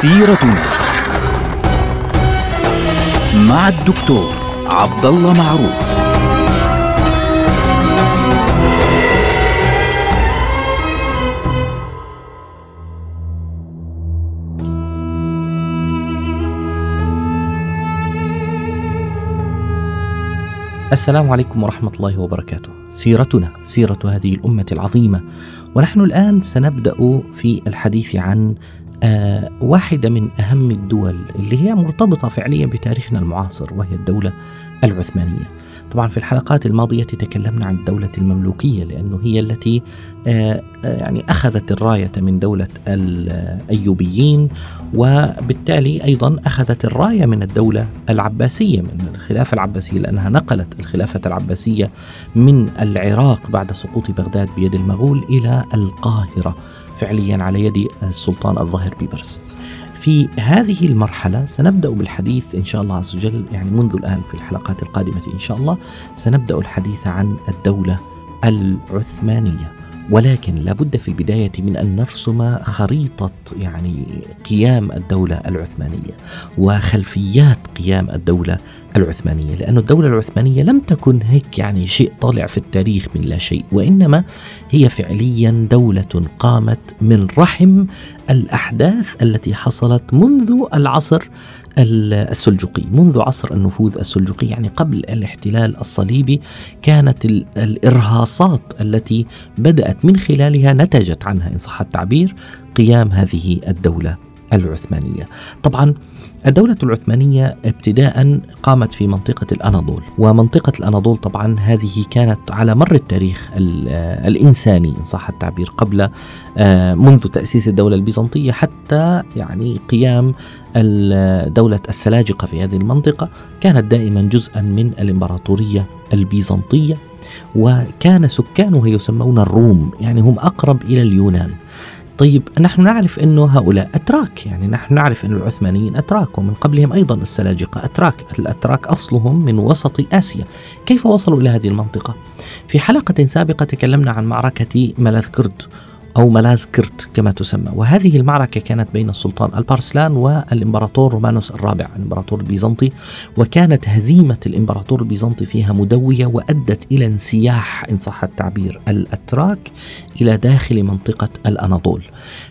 سيرتنا مع الدكتور عبد الله معروف السلام عليكم ورحمة الله وبركاته. سيرتنا سيرة هذه الأمة العظيمة، ونحن الآن سنبدأ في الحديث عن واحدة من أهم الدول اللي هي مرتبطة فعليا بتاريخنا المعاصر وهي الدولة العثمانية. طبعا في الحلقات الماضية تكلمنا عن الدولة المملوكية لأنه هي التي آه، آه، يعني أخذت الراية من دولة الأيوبيين وبالتالي أيضا أخذت الراية من الدولة العباسية من الخلافة العباسية لأنها نقلت الخلافة العباسية من العراق بعد سقوط بغداد بيد المغول إلى القاهرة فعليا على يد السلطان الظاهر بيبرس في هذه المرحلة سنبدأ بالحديث إن شاء الله عز وجل يعني منذ الآن في الحلقات القادمة إن شاء الله سنبدأ الحديث عن الدولة العثمانية. ولكن لابد في البداية من أن نرسم خريطة يعني قيام الدولة العثمانية وخلفيات قيام الدولة العثمانية لأن الدولة العثمانية لم تكن هيك يعني شيء طالع في التاريخ من لا شيء وإنما هي فعليا دولة قامت من رحم الأحداث التي حصلت منذ العصر السلجوقي. منذ عصر النفوذ السلجوقي يعني قبل الاحتلال الصليبي كانت الإرهاصات التي بدأت من خلالها نتجت عنها إن صح التعبير قيام هذه الدولة العثمانية. طبعا الدولة العثمانية ابتداء قامت في منطقة الأناضول ومنطقة الأناضول طبعا هذه كانت على مر التاريخ الإنساني إن صح التعبير قبل آه، منذ تأسيس الدولة البيزنطية حتى يعني قيام دولة السلاجقة في هذه المنطقة كانت دائما جزءا من الإمبراطورية البيزنطية وكان سكانها يسمون الروم يعني هم أقرب إلى اليونان. طيب نحن نعرف أنه هؤلاء أتراك يعني نحن نعرف أن العثمانيين أتراك ومن قبلهم أيضا السلاجقة أتراك الأتراك أصلهم من وسط آسيا كيف وصلوا إلى هذه المنطقة؟ في حلقة سابقة تكلمنا عن معركة ملاذ كرد أو ملازكرت كما تسمى. وهذه المعركة كانت بين السلطان البارسلان والإمبراطور رومانوس الرابع الإمبراطور البيزنطي وكانت هزيمة الإمبراطور البيزنطي فيها مدوية وأدت إلى انسياح إن صح التعبير الأتراك إلى داخل منطقة الأناضول.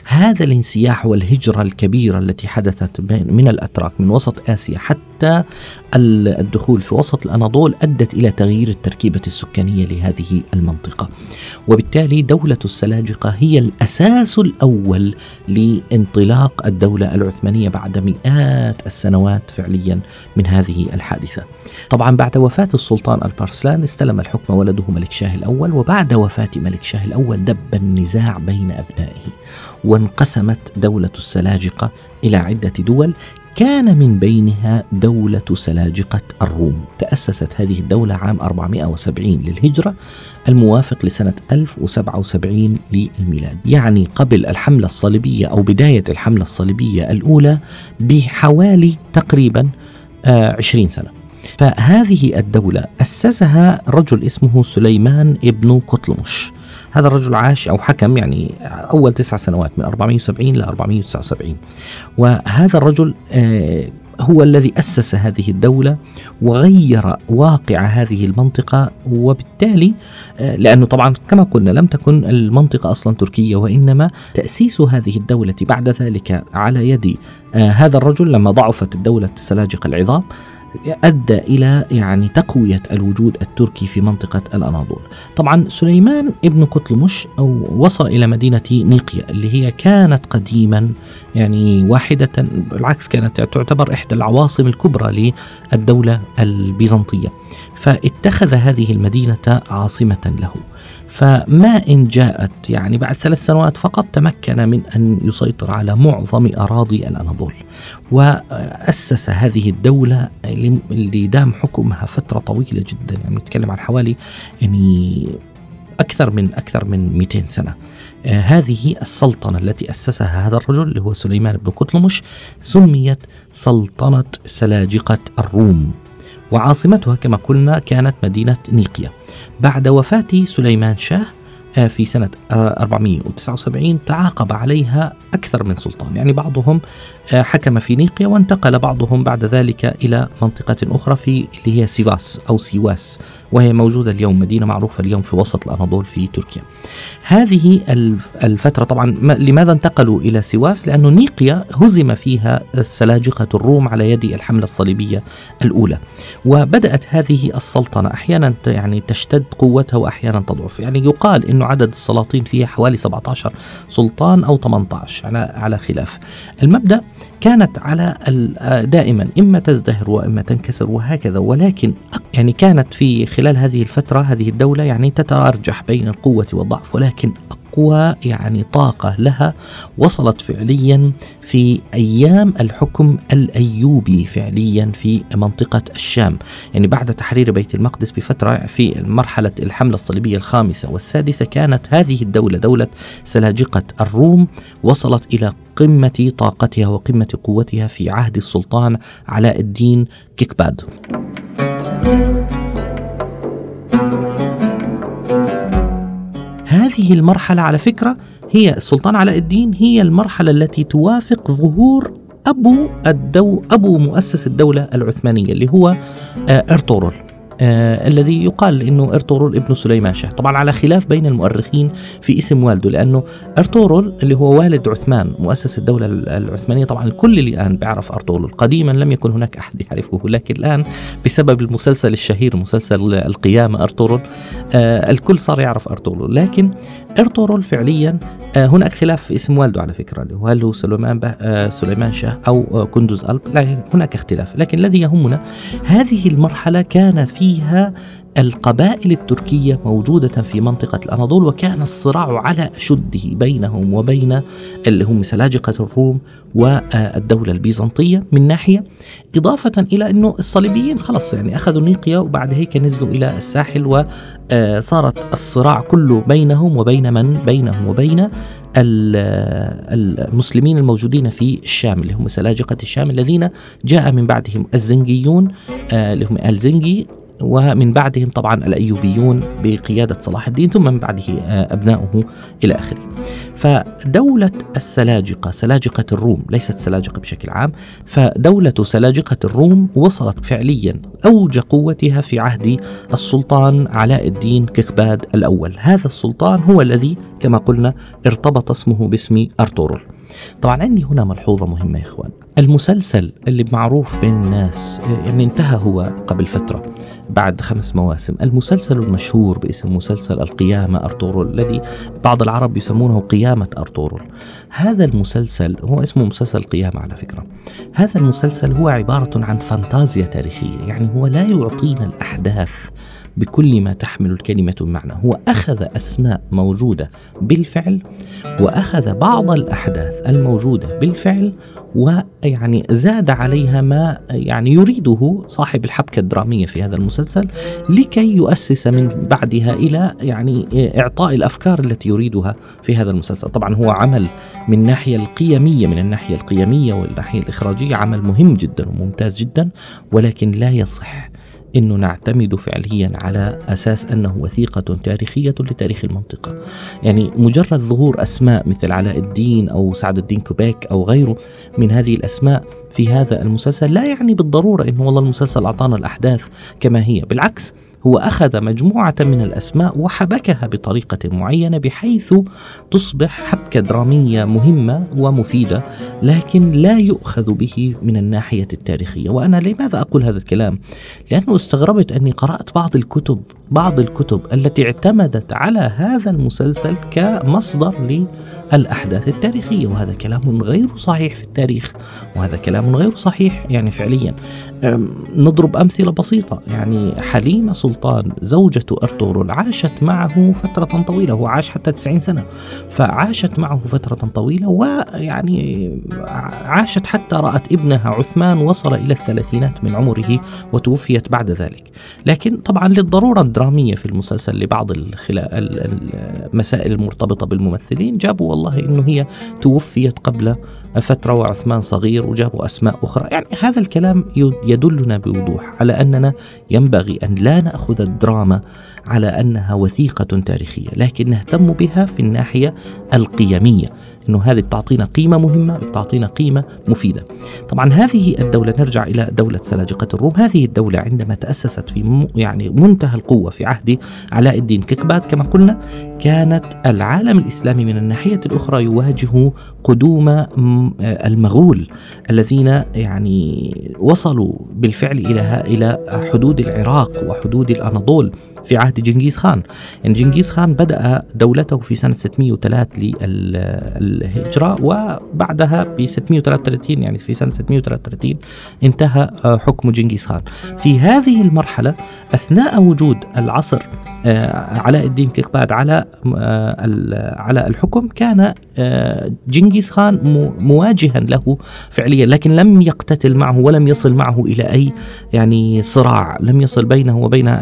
هذا الانسياح والهجرة الكبيرة التي حدثت من الأتراك من وسط آسيا حتى الدخول في وسط الأناضول أدت إلى تغيير التركيبة السكانية لهذه المنطقة. وبالتالي دولة السلاجقة هي الأساس الأول لانطلاق الدولة العثمانية بعد مئات السنوات فعليا من هذه الحادثة. طبعا بعد وفاة السلطان البارسلان استلم الحكم ولده ملك شاه الأول وبعد وفاة ملك شاه الأول دب النزاع بين أبنائه وانقسمت دولة السلاجقة إلى عدة دول كان من بينها دولة سلاجقة الروم. تأسست هذه الدولة عام 470 للهجرة الموافق لسنة 1077 للميلاد. يعني قبل الحملة الصليبية أو بداية الحملة الصليبية الأولى بحوالي تقريبا 20 آه، سنة. فهذه الدولة أسسها رجل اسمه سليمان ابن قطلمش. هذا الرجل عاش أو حكم يعني أول تسع سنوات من 470 ل 479 وهذا الرجل آه، هو الذي أسس هذه الدولة وغير واقع هذه المنطقة وبالتالي آه، لأنه طبعا كما قلنا لم تكن المنطقة أصلا تركية وإنما تأسيس هذه الدولة بعد ذلك على يد آه، هذا الرجل لما ضعفت الدولة السلاجقة العظام. أدى إلى يعني تقوية الوجود التركي في منطقة الأناضول. طبعا سليمان ابن قطلمش أو وصل إلى مدينة نيقيا اللي هي كانت قديما يعني واحدة بالعكس كانت تعتبر إحدى العواصم الكبرى للدولة البيزنطية. فاتخذ هذه المدينة عاصمة له. فما إن جاءت يعني بعد ثلاث سنوات فقط تمكن من أن يسيطر على معظم أراضي الأناضول وأسس هذه الدولة اللي دام حكمها فترة طويلة جدا يعني نتكلم عن حوالي يعني أكثر من أكثر من 200 سنة. آه هذه السلطنة التي أسسها هذا الرجل اللي هو سليمان بن قتلمش سميت سلطنة سلاجقة الروم. وعاصمتها كما قلنا كانت مدينة نيقيا. بعد وفاة سليمان شاه في سنة 479 تعاقب عليها أكثر من سلطان. يعني بعضهم آه، حكم في نيقيا وانتقل بعضهم بعد ذلك إلى منطقة أخرى في اللي هي سيفاس أو سيواس وهي موجودة اليوم مدينة معروفة اليوم في وسط الأناضول في تركيا. هذه الفترة طبعا لماذا انتقلوا إلى سيواس؟ لأن نيقيا هزم فيها سلاجقة الروم على يد الحملة الصليبية الأولى. وبدأت هذه السلطنة أحيانا يعني تشتد قوتها وأحيانا تضعف. يعني يقال أنه عدد السلاطين فيها حوالي 17 سلطان أو 18 على على خلاف. المبدأ كانت على دائما إما تزدهر وإما تنكسر وهكذا ولكن يعني كانت في خلال هذه الفترة هذه الدولة يعني تتأرجح بين القوة والضعف ولكن أقوى يعني طاقة لها وصلت فعليا في أيام الحكم الأيوبي فعليا في منطقة الشام يعني بعد تحرير بيت المقدس بفترة في مرحلة الحملة الصليبية الخامسة والسادسة كانت هذه الدولة دولة سلاجقة الروم وصلت إلى قمة طاقتها وقمة قوتها في عهد السلطان علاء الدين كيكباد. هذه المرحلة على فكرة هي السلطان علاء الدين هي المرحلة التي توافق ظهور أبو الدو أبو مؤسس الدولة العثمانية اللي هو آه، أرطغرل. آه الذي يقال إنه أرطغرل ابن سليمان شاه، طبعا على خلاف بين المؤرخين في اسم والده لأنه أرطغرل اللي هو والد عثمان مؤسس الدولة العثمانية. طبعا الكل الآن بيعرف أرطغرل، قديما لم يكن هناك أحد يعرفه لكن الآن بسبب المسلسل الشهير مسلسل القيامة أرطغرل آه الكل صار يعرف أرطغرل، لكن أرطغرل فعليا آه هناك خلاف في اسم والده على فكرة اللي هو هل هو سليمان آه سليمان شاه أو آه كندوز ألب، لا هناك اختلاف، لكن الذي يهمنا هذه المرحلة كان في فيها القبائل التركية موجودة في منطقة الأناضول وكان الصراع على أشده بينهم وبين اللي هم سلاجقة الروم والدولة البيزنطية. من ناحية إضافة إلى أنه الصليبيين خلص يعني أخذوا نيقيا وبعد هيك نزلوا إلى الساحل وصارت الصراع كله بينهم وبين من؟ بينهم وبين المسلمين الموجودين في الشام اللي هم سلاجقة الشام الذين جاء من بعدهم الزنجيون آه، اللي هم ألزنجي ومن بعدهم طبعا الأيوبيون بقيادة صلاح الدين ثم من بعده آه، أبناؤه إلى آخره. فدولة السلاجقة سلاجقة الروم ليست سلاجقة بشكل عام فدولة سلاجقة الروم وصلت فعليا أوج قوتها في عهد السلطان علاء الدين ككباد الأول. هذا السلطان هو الذي كما قلنا ارتبط اسمه باسم أرطغرل. طبعا عندي هنا ملحوظة مهمة يا إخوان. المسلسل اللي معروف بين الناس يعني انتهى هو قبل فترة بعد خمس مواسم. المسلسل المشهور باسم مسلسل القيامة أرطغرل الذي بعض العرب يسمونه قيامة أرطغرل. هذا المسلسل هو اسمه مسلسل القيامة على فكرة. هذا المسلسل هو عبارة عن فانتازيا تاريخية يعني هو لا يعطينا الأحداث بكل ما تحمل الكلمة معنى هو أخذ أسماء موجودة بالفعل وأخذ بعض الأحداث الموجودة بالفعل ويعني زاد عليها ما يعني يريده صاحب الحبكة الدرامية في هذا المسلسل لكي يؤسس من بعدها إلى يعني إعطاء الأفكار التي يريدها في هذا المسلسل. طبعا هو عمل من الناحية القيمية من الناحية القيمية والناحية الإخراجية عمل مهم جدا وممتاز جدا ولكن لا يصح إنه نعتمد فعليا على أساس أنه وثيقة تاريخية لتاريخ المنطقة. يعني مجرد ظهور أسماء مثل علاء الدين أو سعد الدين كوبيك أو غيره من هذه الأسماء في هذا المسلسل لا يعني بالضرورة إنه والله المسلسل أعطانا الأحداث كما هي، بالعكس هو أخذ مجموعة من الأسماء وحبكها بطريقة معينة بحيث تصبح حبكة درامية مهمة ومفيدة لكن لا يؤخذ به من الناحية التاريخية. وأنا لماذا أقول هذا الكلام؟ لأنه استغربت أني قرأت بعض الكتب بعض الكتب التي اعتمدت على هذا المسلسل كمصدر للأحداث التاريخية وهذا كلام غير صحيح في التاريخ وهذا كلام غير صحيح يعني فعليا. نضرب أمثلة بسيطة. يعني حليمة سلطان زوجة أرطغرل عاشت معه فترة طويلة هو عاش حتى 90 سنة. فعاشت معه فترة طويلة ويعني عاشت حتى رأت ابنها عثمان وصل إلى الثلاثينات من عمره وتوفيت بعد ذلك. لكن طبعا للضرورة الدرامية في المسلسل لبعض المسائل المرتبطة بالممثلين جابوا والله أنه هي توفيت قبل فترة وعثمان صغير وجابوا أسماء أخرى. يعني هذا الكلام يدلنا بوضوح على أننا ينبغي أن لا نأخذ الدراما على أنها وثيقة تاريخية لكن نهتم بها في الناحية القيمية إنه هذه بتعطينا قيمة مهمة بتعطينا قيمة مفيدة. طبعا هذه الدولة نرجع إلى دولة سلاجقة الروم، هذه الدولة عندما تأسست في يعني منتهى القوة في عهد علاء الدين كيكبات كما قلنا كانت العالم الإسلامي من الناحية الأخرى يواجه قدوم المغول الذين يعني وصلوا بالفعل إلى إلى حدود العراق وحدود الأناضول في عهد جنكيز خان. يعني جنكيز خان بدأ دولته في سنة 603 للهجرة وبعدها ب 633 يعني في سنة 633 انتهى حكم جنكيز خان. في هذه المرحلة أثناء وجود العصر آه، علاء الدين كيكباد على آه، على الحكم كان آه، جنكيز خان مواجها له فعليا لكن لم يقتتل معه ولم يصل معه إلى أي يعني صراع لم يصل بينه وبين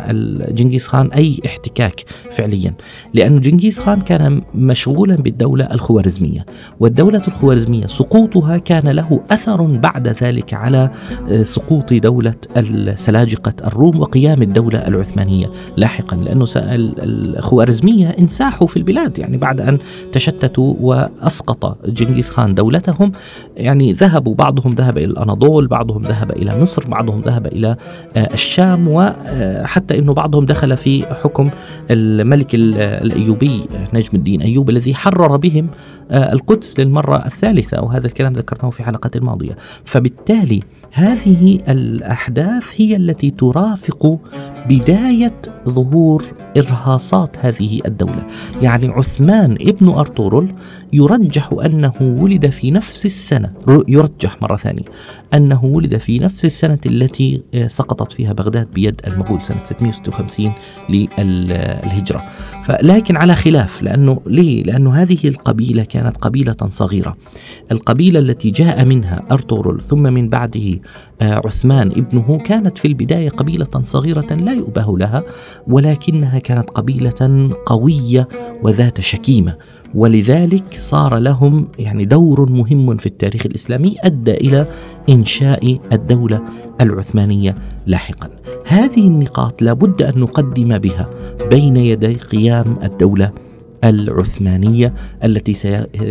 جنكيز خان أي احتكاك فعليا. لأن جنكيز خان كان مشغولا بالدولة الخوارزمية والدولة الخوارزمية سقوطها كان له أثر بعد ذلك على سقوط دولة السلاجقة الروم وقيام الدولة العثمانية لاحقا. لأنه الخوارزمية انساحوا في البلاد يعني بعد أن تشتتوا وأسقط جنكيز خان دولتهم. يعني ذهبوا بعضهم ذهب إلى الأناضول بعضهم ذهب إلى مصر بعضهم ذهب إلى آه، الشام وحتى أنه بعضهم دخل في حكم الملك الأيوبي نجم الدين أيوب الذي حرر بهم آه، القدس للمرة الثالثة. وهذا الكلام ذكرته في حلقة الماضية. فبالتالي هذه الأحداث هي التي ترافق بداية ظهور إرهاصات هذه الدولة. يعني عثمان ابن أرطغرل يرجح أنه ولد في نفس السنة. يرجح مرة ثانية. أنه ولد في نفس السنة التي آه، سقطت فيها بغداد بيد المغول سنة 656 للهجرة. لكن على خلاف لأنه ليه؟ لأنه هذه القبيلة كانت قبيلة صغيرة. القبيلة التي جاء منها أرطغرل ثم من بعده آه، عثمان ابنه كانت في البداية قبيلة صغيرة لا يؤبه لها ولكنها كانت قبيلة قوية وذات شكيمة. ولذلك صار لهم يعني دور مهم في التاريخ الإسلامي أدى إلى إنشاء الدولة العثمانية لاحقا. هذه النقاط لابد أن نقدم بها بين يدي قيام الدولة العثمانية التي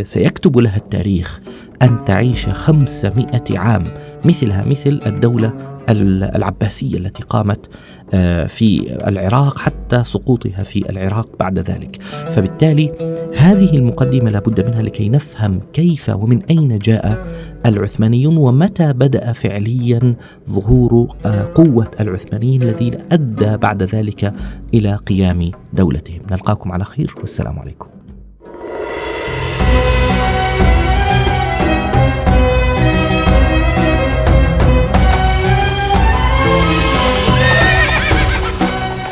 سيكتب لها التاريخ أن تعيش 500 عام مثلها مثل الدولة العباسية التي قامت آه، في العراق حتى سقوطها في العراق بعد ذلك. فبالتالي هذه المقدمة لابد منها لكي نفهم كيف ومن أين جاء العثمانيون ومتى بدأ فعليا ظهور آه، قوة العثمانيين الذين أدى بعد ذلك إلى قيام دولتهم. نلقاكم على خير والسلام عليكم.